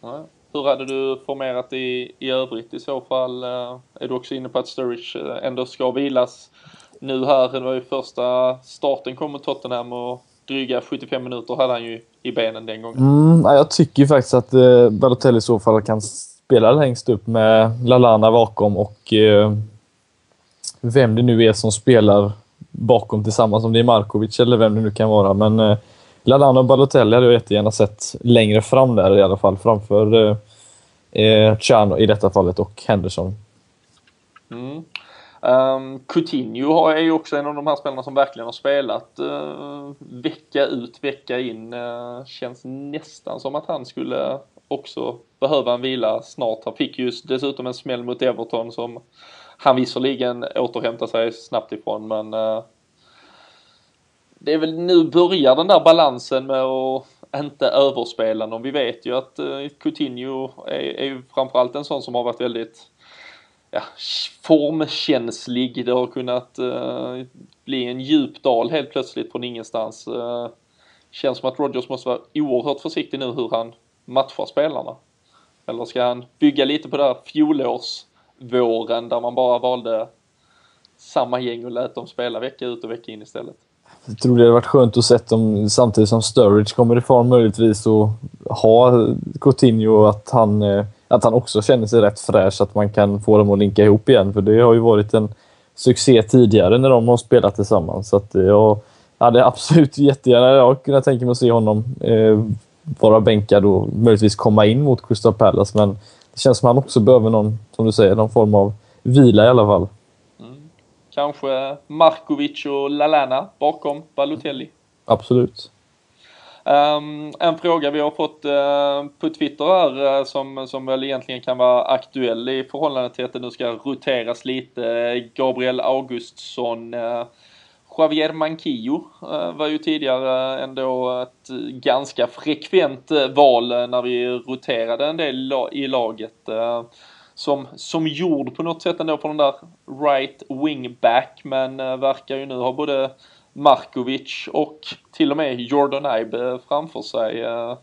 Ja. Hur hade du formerat i, i övrigt i så fall? Eh, är du också inne på att Sturridge eh, ändå ska vilas nu här? Det var ju första starten kom mot Tottenham och dryga 75 minuter hade han ju i benen den gången. Mm, ja, jag tycker ju faktiskt att eh, Balotelli i så fall kan spela längst upp med Lalana bakom och eh, vem det nu är som spelar bakom tillsammans, om det är Markovic eller vem det nu kan vara. Men eh, Lalana och Balotelli hade jag jättegärna sett längre fram där i alla fall, framför eh, eh, Chan i detta fallet och Henderson. Mm. Um, Coutinho är ju också en av de här spelarna som verkligen har spelat uh, vecka ut, vecka in. Uh, känns nästan som att han skulle också behöva en vila snart. Han fick ju dessutom en smäll mot Everton som han visserligen återhämtar sig snabbt ifrån men uh, det är väl nu börjar den där balansen med att inte överspela någon. Vi vet ju att Coutinho är, är ju framförallt en sån som har varit väldigt ja, formkänslig. Det har kunnat eh, bli en djup dal helt plötsligt från ingenstans. Eh, känns som att Rogers måste vara oerhört försiktig nu hur han matchar spelarna. Eller ska han bygga lite på det här fjolårsvåren där man bara valde samma gäng och lät dem spela vecka ut och vecka in istället? Jag tror det hade varit skönt att se dem samtidigt som Sturridge kommer i form möjligtvis och ha Coutinho att han, eh, att han också känner sig rätt fräsch, att man kan få dem att linka ihop igen. För det har ju varit en succé tidigare när de har spelat tillsammans. Så att jag hade absolut jättegärna jag kunnat tänka mig att se honom eh, vara bänkad och möjligtvis komma in mot Crystal Palace. Men det känns som att han också behöver någon, som du säger, någon form av vila i alla fall. Kanske Markovic och Lalana bakom Balotelli. Absolut. Um, en fråga vi har fått uh, på Twitter här uh, som, som väl egentligen kan vara aktuell i förhållande till att det nu ska roteras lite. Gabriel Augustsson, uh, Javier Manquillo var ju tidigare ändå ett ganska frekvent val när vi roterade en del i laget som, som gjord på något sätt ändå på den där right wing back men verkar ju nu ha både Markovic och till och med Jordan Ibe framför sig. Eh,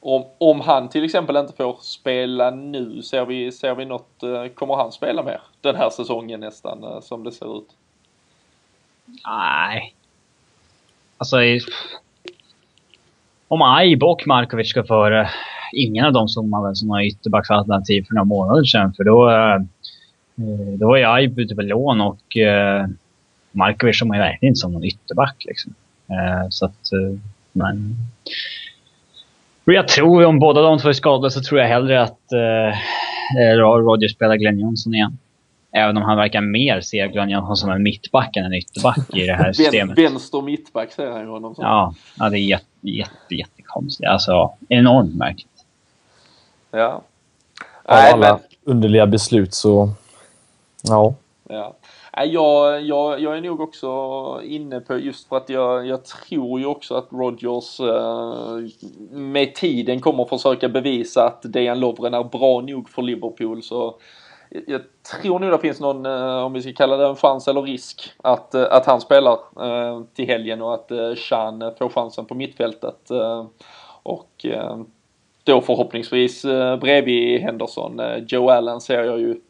om, om han till exempel inte får spela nu, ser vi, ser vi något, eh, kommer han spela mer den här säsongen nästan eh, som det ser ut? Nej. Alltså, om Ibe och Markovic ska före ingen av dem som man väl som har ytterbacksalternativ för några månader sedan. För då, då var ju Aib ute på lån och Markovic såg man ju verkligen inte som någon ytterback. Liksom. Eh, så att, eh, men... Jag tror om båda de två är skadade så tror jag hellre att eh, Roger spelar Glenn Johnson igen. Även om han verkar mer se Glenn Johnson som en mittback än en ytterback i det här systemet. Vänster mittback säger han honom som. Ja, ja, det är jätte, jätte, jättekonstigt. Alltså enormt märkligt. Ja. Av alla men... underliga beslut så, ja. Ja. Jag, jag, jag är nog också inne på just för att jag, jag tror ju också att Rogers eh, med tiden kommer försöka bevisa att Dejan Lovren är bra nog för Liverpool så jag tror nog det finns någon, eh, om vi ska kalla det en chans eller risk, att, eh, att han spelar till helgen och att Chan får chansen på mittfältet. Och då förhoppningsvis bredvid Henderson. Joe Allen ser jag ju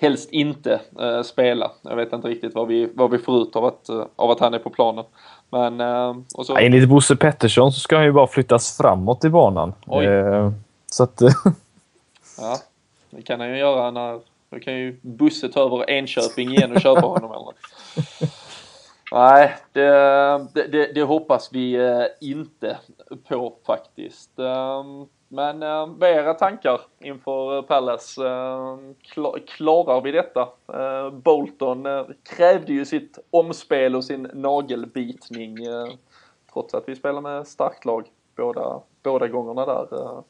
helst inte eh, spela. Jag vet inte riktigt vad vi, vad vi får ut av att, eh, av att han är på planen. Men, eh, och så... Enligt Bosse Pettersson så ska han ju bara flyttas framåt i banan. Eh, så att... ja, det kan han ju göra när... Då kan ju Bosse ta över Enköping igen och köpa honom eller? Nej, det, det, det, hoppas vi inte på faktiskt. Men eh, vad är era tankar inför eh, Palace? Eh, klarar vi detta? Eh, Bolton eh, krävde ju sitt omspel och sin nagelbitning eh, trots att vi spelar med starkt lag båda, båda gångerna där. Eh,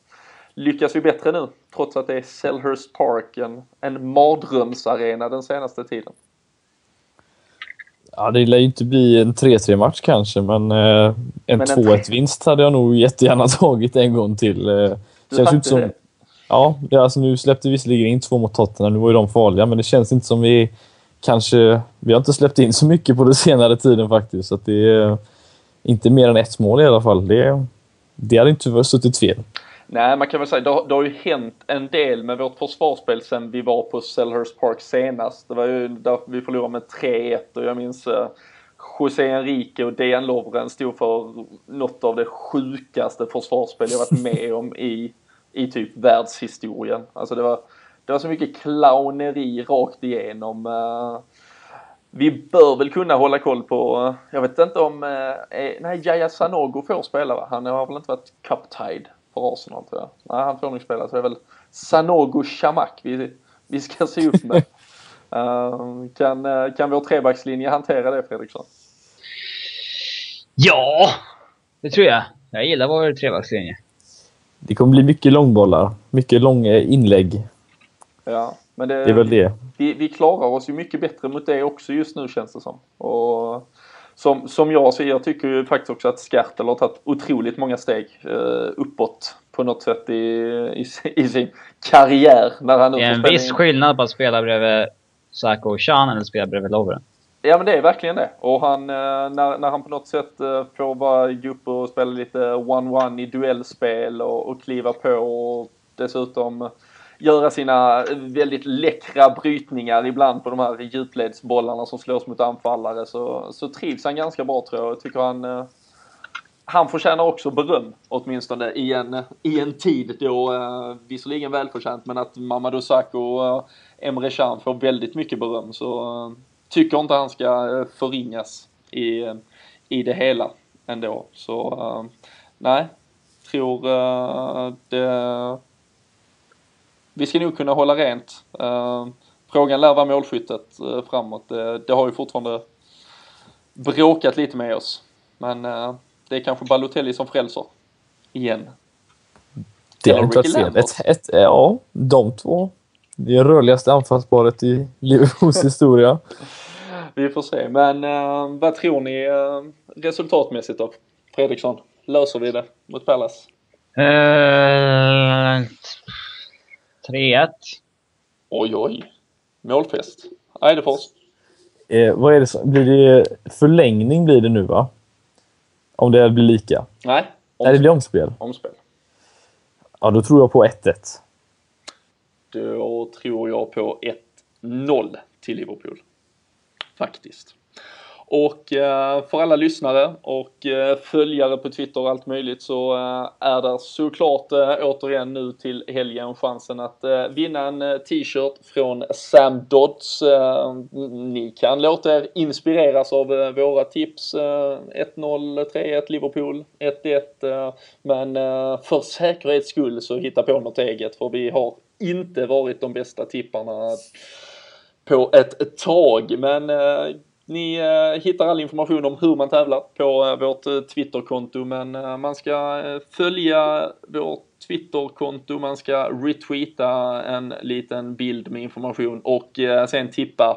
lyckas vi bättre nu trots att det är Selhurst Park, en, en mardrömsarena den senaste tiden? Ja, det lär ju inte bli en 3-3 match kanske, men eh, en 2-1-vinst hade jag nog jättegärna tagit en gång till. Eh, känns inte som... Det. Ja, alltså, nu släppte vi visserligen in två mot Tottenham, nu var ju de farliga, men det känns inte som vi kanske... Vi har inte släppt in så mycket på den senare tiden faktiskt, så det är inte mer än ett mål i alla fall. Det, det hade inte suttit fel. Nej, man kan väl säga det har, det har ju hänt en del med vårt försvarsspel sen vi var på Selhurst Park senast. Det var ju där vi förlorade med 3-1 och jag minns uh, José Enrique och Dejan Lovren stod för något av det sjukaste försvarsspel jag varit med om i, i typ världshistorien. Alltså det var, det var så mycket clowneri rakt igenom. Uh, vi bör väl kunna hålla koll på, jag vet inte om, eh, nej Jaya Sanogo får spela va? Han har väl inte varit cup-tied för Arsenal tror jag. Nej, han får nog spela. Så det är väl Sanogo Shamak vi, vi ska se upp med. Uh, kan, uh, kan vår trebackslinje hantera det Fredriksson? Ja, det tror jag. Jag gillar vår trebackslinje. Det kommer bli mycket långbollar. Mycket långa inlägg. Ja, men det, Det är väl det. vi, vi klarar oss ju mycket bättre mot det också just nu känns det som. Och som, som jag ser, jag tycker ju faktiskt också att Skartel har tagit otroligt många steg eh, uppåt på något sätt i, i, i sin karriär. När han Det är en viss in. skillnad på att spela bredvid Sako och Chan eller spela bredvid Lovren. Ja men det är verkligen det. Och han, eh, när, när han på något sätt eh, får bara gå upp och spela lite one-one i duellspel och, och kliva på och dessutom göra sina väldigt läckra brytningar ibland på de här djupledsbollarna som slås mot anfallare så, så trivs han ganska bra tror jag. Jag tycker han eh, han förtjänar också beröm åtminstone i en, i en tid då, eh, visserligen välförtjänt, men att Mamadou Sakho och Emre Can får väldigt mycket beröm så eh, tycker inte han ska eh, förringas i, i det hela ändå. Så nej, tror det... Vi ska nog kunna hålla rent. Eh, frågan lär vara målskyttet eh, framåt. Det, det har ju fortfarande bråkat lite med oss. Men eh, det är kanske Balotelli som frälser. Igen. Det Eller är inte att Ricky se. Lambert. Ett, ett, ja, de två. Det är rörligaste anfallsparet i Liverpools historia. Vi får se. Men eh, vad tror ni eh, resultatmässigt då? Fredriksson, löser vi det mot Palace? Uh, 3-1. Oj, oj. Målfest. Eidefors. Eh, vad är det som, blir det förlängning blir det nu va? Om det blir lika. Nej, Nej, det blir omspel. omspel. Ja, då tror jag på 1-1. Då tror jag på 1-0 till Liverpool. Faktiskt. Och eh, för alla lyssnare och eh, följare på Twitter och allt möjligt så eh, är det såklart återigen nu till helgen chansen att vinna en t-shirt från Sam Dodds. Ni kan låta er inspireras av våra tips. 1-0, 3-1 Liverpool, 1-1. Men för säkerhets skull så hitta på något eget för vi har inte varit de bästa tipparna på ett tag. Men ni eh, hittar all information om hur man tävlar på eh, vårt eh, Twitterkonto. Men eh, man ska eh, följa vårt Twitterkonto, man ska retweeta en liten bild med information och eh, sen tippa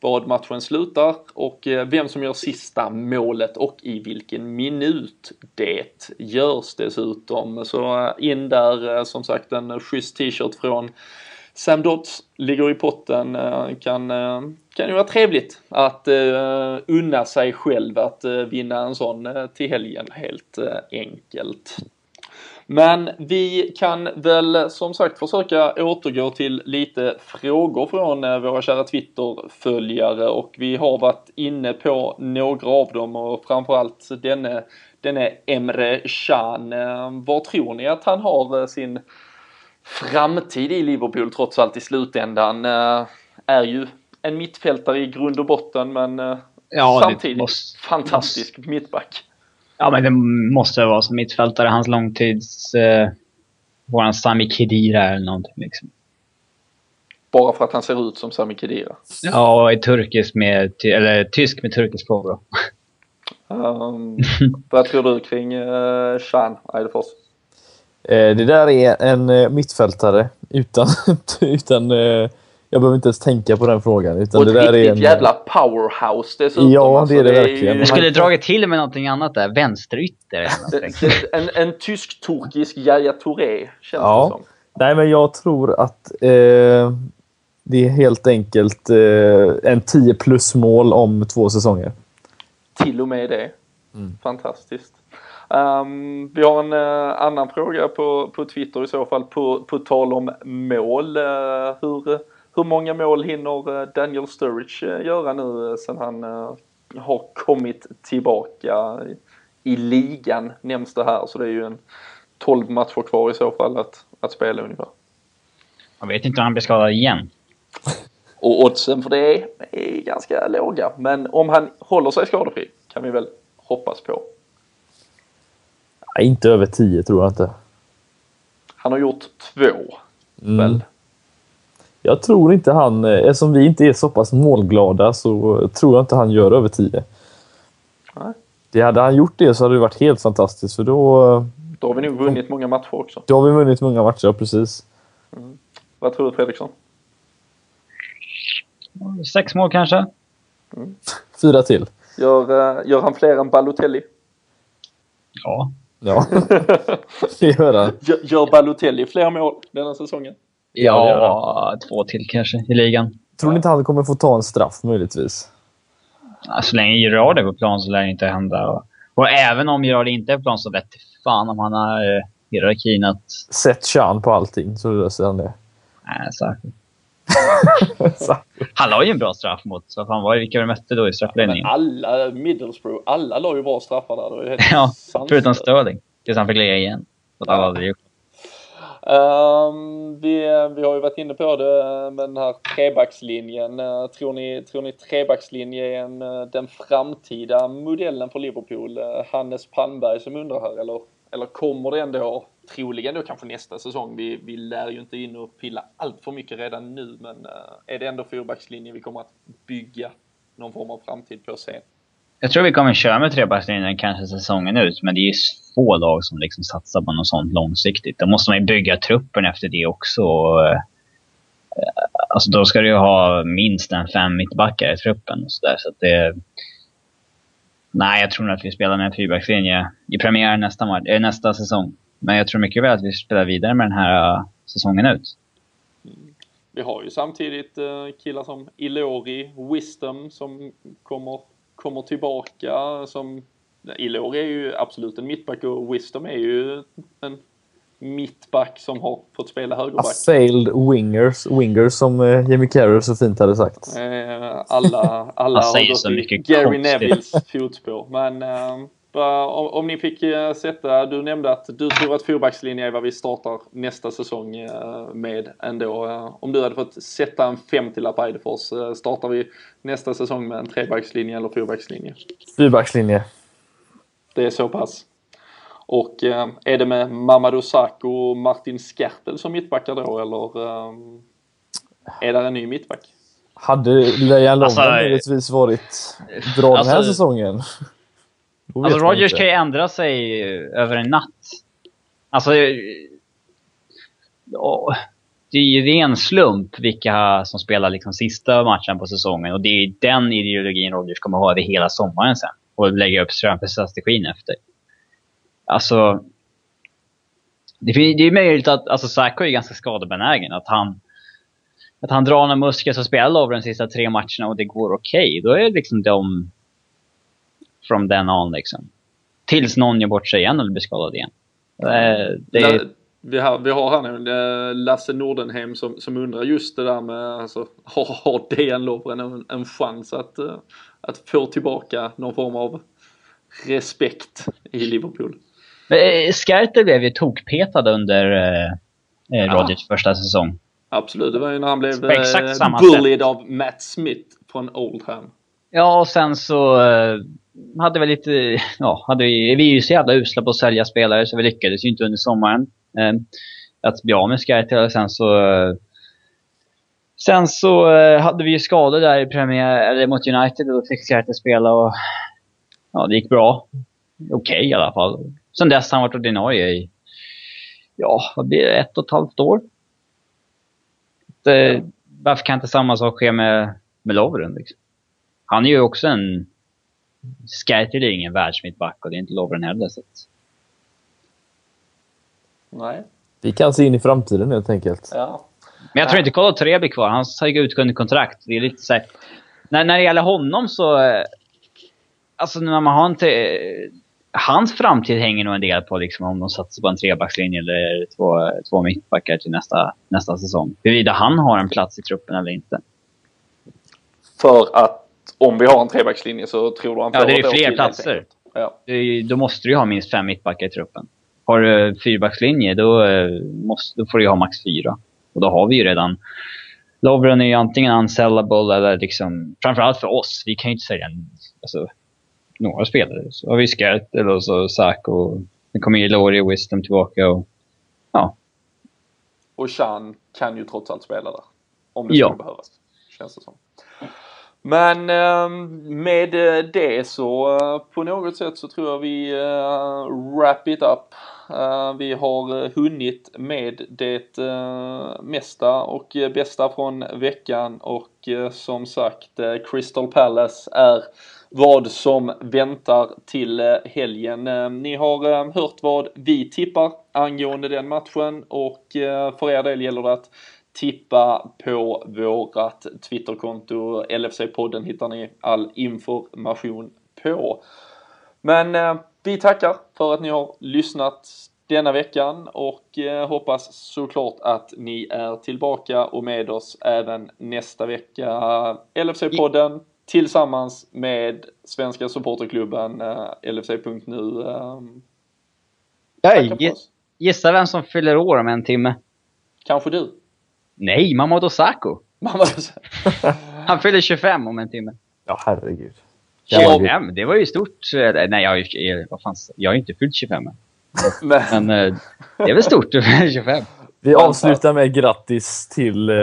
vad matchen slutar och eh, vem som gör sista målet och i vilken minut det görs dessutom. Så eh, in där eh, som sagt en schysst t-shirt från Sam Dodds ligger i potten. Eh, kan, eh, kan ju vara trevligt att uh, unna sig själv att uh, vinna en sån uh, till helgen helt enkelt. Men vi kan väl som sagt försöka återgå till lite frågor från våra kära Twitter-följare och vi har varit inne på några av dem och framförallt denne, denne Emre Can. Var tror ni att han har sin framtid i Liverpool trots allt i slutändan? Eh, Är ju en mittfältare i grund och botten men eh, Ja, samtidigt måste- fantastisk mittback. Ja, men det måste vara som mittfältare. Hans långtids... Eh, våran Sami Khedira eller någonting liksom. Bara för att han ser ut som Sami Khedira. Ja, och är turkisk med... Eller tysk med turkisk påbrå. Um, vad tror du kring uh, Chan Eidefors? Eh, det där är en eh, mittfältare utan... utan eh, jag behöver inte ens tänka på den frågan. Utan Och det ett där är riktigt en, jävla powerhouse dessutom. Ja, alltså, det är det ju verkligen. Du skulle dragit till med någonting annat där. Vänsterytter det- en, en tysk-turkisk Yahya Touré känns Ja. det som. Nej, men jag tror att eh, det är helt enkelt eh, en 10 plus mål om två säsonger. Till och med det. Mm. Fantastiskt. Ehm, vi har en eh, annan fråga på, på Twitter i så fall på, på tal om mål. Eh, hur, hur många mål hinner eh, Daniel Sturridge göra nu sen han har kommit tillbaka i, i ligan nämns det här så det är ju en 12 matcher kvar i så fall att, att spela ungefär. Jag vet inte om han blir skadad igen. Och oddsen för det är ganska låga men om han håller sig skadefri kan vi väl hoppas på. Nej, inte över 10 tror jag inte. Han har gjort två Mm. väl? Jag tror inte han, eh, eftersom vi inte är så pass målglada, så tror jag inte han gör över 10. Nej. Det hade han gjort det så hade det varit helt fantastiskt för då, eh, Då har vi nog vunnit många matcher också. då har vi vunnit många matcher, precis. Vad tror du Fredriksson? Sex mål kanske? Fyra till. Gör, eh, gör han fler än Balotelli? Ja. Ja, det gör han. Gör, Balotelli fler mål denna säsongen? Ja, två till kanske i ligan. Tror ni inte han kommer få ta en straff möjligtvis? Ja, Så länge Gerard är på plan så lär det inte hända. Och, och även om Gerard inte är på plan så vet fan om han har eh, hierarkin att... Sätt Chan på allting så löser han det. Nej, särskilt. Han la ju en bra straff mot... Vad fan var? Vilka vi mötte då i straffledningen? alla, Middlesbrough, alla la ju bra straffar där. Ja, sanslöst. förutom Sterling. Tills han fick lägga igen. Så Ja. aldrig gjort. Ehm, vi, vi har ju varit inne på det med den här trebackslinjen. Eh, tror, ni, tror ni trebackslinje är en, eh, den framtida modellen för Liverpool? Eh, Hannes Palmberg som undrar här, eller, eller kommer det ändå, troligen då kanske nästa säsong? Vi, vi lär ju inte in och pilla allt för mycket redan nu, men eh, är det ändå fyrbackslinjen vi kommer att bygga någon form av framtid på sen? Jag tror vi kommer köra med trebackslinjen kanske säsongen ut, men det är få lag som liksom satsar på något sånt långsiktigt. Då måste man ju bygga truppen efter det också. Eh, alltså då ska du ju ha minst en fem mittbackar i truppen och sådär. Så att det... Nej, jag tror nog att vi spelar med en fyrbackslinje i premiären nästa, eh, nästa säsong. Men jag tror mycket väl att vi spelar vidare med den här eh, säsongen ut. Vi har ju samtidigt eh, killar som Ilori, Wisdom som kommer, kommer tillbaka. Som, Ilori är ju absolut en mittback och Wisdom är ju en mittback som har fått spela högerback. failed wingers, wingers som eh, Jimmy Carragher så fint hade sagt. Eh, alla alla har gått i mycket Gary konstigt. Nevilles fotspår. Men eh, vad- om, om ni fick eh, sätta, du nämnde att du tror att fyrbackslinje är vad vi startar nästa säsong eh, med ändå. Eh, om du hade fått sätta en 50-lapp Eidefors, startar vi nästa säsong med en trebackslinje eller fyrbackslinje? Fyrbackslinje. Det är så pass. Och är det med Mamadou Sakho och Martin Skertel som mittbackar då eller är det en ny mittback? Hade Lejan Alltså, Lovren möjligtvis varit bra den här alltså- säsongen? Alltså Rogers inte. kan ju ändra sig över en natt. Alltså... eh, det är ju ren slump vilka som spelar liksom sista matchen på säsongen. Och det är den ideologin Rogers kommer ha över hela sommaren sen. Och lägga upp strategin efter. Alltså... Det, det är möjligt att... Alltså Sacco är ganska skadebenägen. Att han... Att han drar några muskler så spelar Lovren de sista tre matcherna och det går okej. Då är liksom de from then on liksom. Tills någon gör bort sig igen eller blir skadad igen. Eh, det Vi har, vi har här nu eh, Lasse Nordenheim som, som undrar just det där med, alltså, har, har Dejan Lovren en, en chans att, eh, att få tillbaka någon form av respekt i Liverpool? Eh, Skertel blev ju tokpetad under eh, Rodgers första säsong. Absolut, det var ju när han blev eh, bullied av Matt Smith från Oldham. Ja, och sen så eh, hade vi lite... Ja, hade vi, vi är ju så jävla usla på att sälja spelare så vi lyckades ju inte under sommaren. Eh, att bli av med Skytel och sen så... Eh, sen så eh, hade vi ju skador där i premiär, eller mot United och då fick Skytel spela och... Ja, det gick bra. Okej i alla fall. Sen dess har han varit ordinarie i... Ja, vad blir det? Ett och ett halvt år. Det, varför kan inte samma sak ske med, med Lovren liksom? Han är ju också en... Skertel är ingen världsmittback och det är inte Lovren heller. Så att, Nej, Vi kan se in i framtiden helt enkelt. ja. men jag tror inte Kolo Tre blir kvar. Han har ju utgående kontrakt. Det är lite så här, när, när det gäller honom så... eh, Alltså när man har inte... Hans framtid hänger nog en del på liksom, om de satsar på en trebackslinje eller två, två mittbackar till nästa, nästa säsong. Huruvida han har en plats i truppen eller inte. För att om vi har en trebackslinje så tror du han Ja, får det är fler platser. Ja. Då måste du ju ha minst fem mittbackar i truppen. Har du fyrbackslinje, då, eh, måste, då får du ju ha max fyra. Och då har vi ju redan... Lovren är ju antingen unsellable eller liksom... Framförallt för oss. Vi kan ju inte en, alltså, några spelare. Så har vi Skertel och så Sack och... Sen kommer ju Laurie och Wisdom tillbaka och... Ja. Och Chan kan ju trots allt spela där. Om det Ja. skulle behövas. Känns det som. Men ehm, med eh, det så eh, på något sätt så tror jag vi eh, wrap it up. Vi har hunnit med det mesta och bästa från veckan och som sagt Crystal Palace är vad som väntar till helgen. Ehm, ni har ehm, hört vad vi tippar angående den matchen och för er del gäller det att tippa på vårat Twitterkonto. LFC-podden hittar ni all information på. Men eh, vi tackar för att ni har lyssnat denna veckan och eh, hoppas såklart att ni är tillbaka och med oss även nästa vecka. LFC-podden tillsammans med Svenska Supporterklubben eh, LFC.nu. Eh, gissa vem som fyller år om en timme? Kanske du? Nej, Sakho. Mamma, Han fyller 25 om en timme. Ja, herregud. Jävla gud. 25? Det var ju stort. Eh, Nej, jag har ju vad fan, jag har ju inte fyllt 25 än. men, Men eh, det är väl stort att fylla 25. Vi avslutar med grattis till... Eh,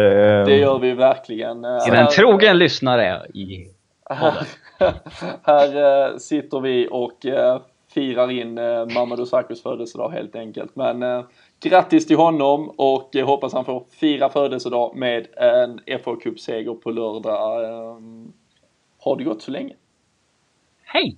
det gör vi verkligen. Eh, Till en trogen lyssnare i... Här, här sitter vi och firar in Mamadou Sakos födelsedag helt enkelt. Men grattis till honom och jag hoppas han får fira födelsedag med en FA Cup-seger på lördag. Ha har det gått så länge? Hej!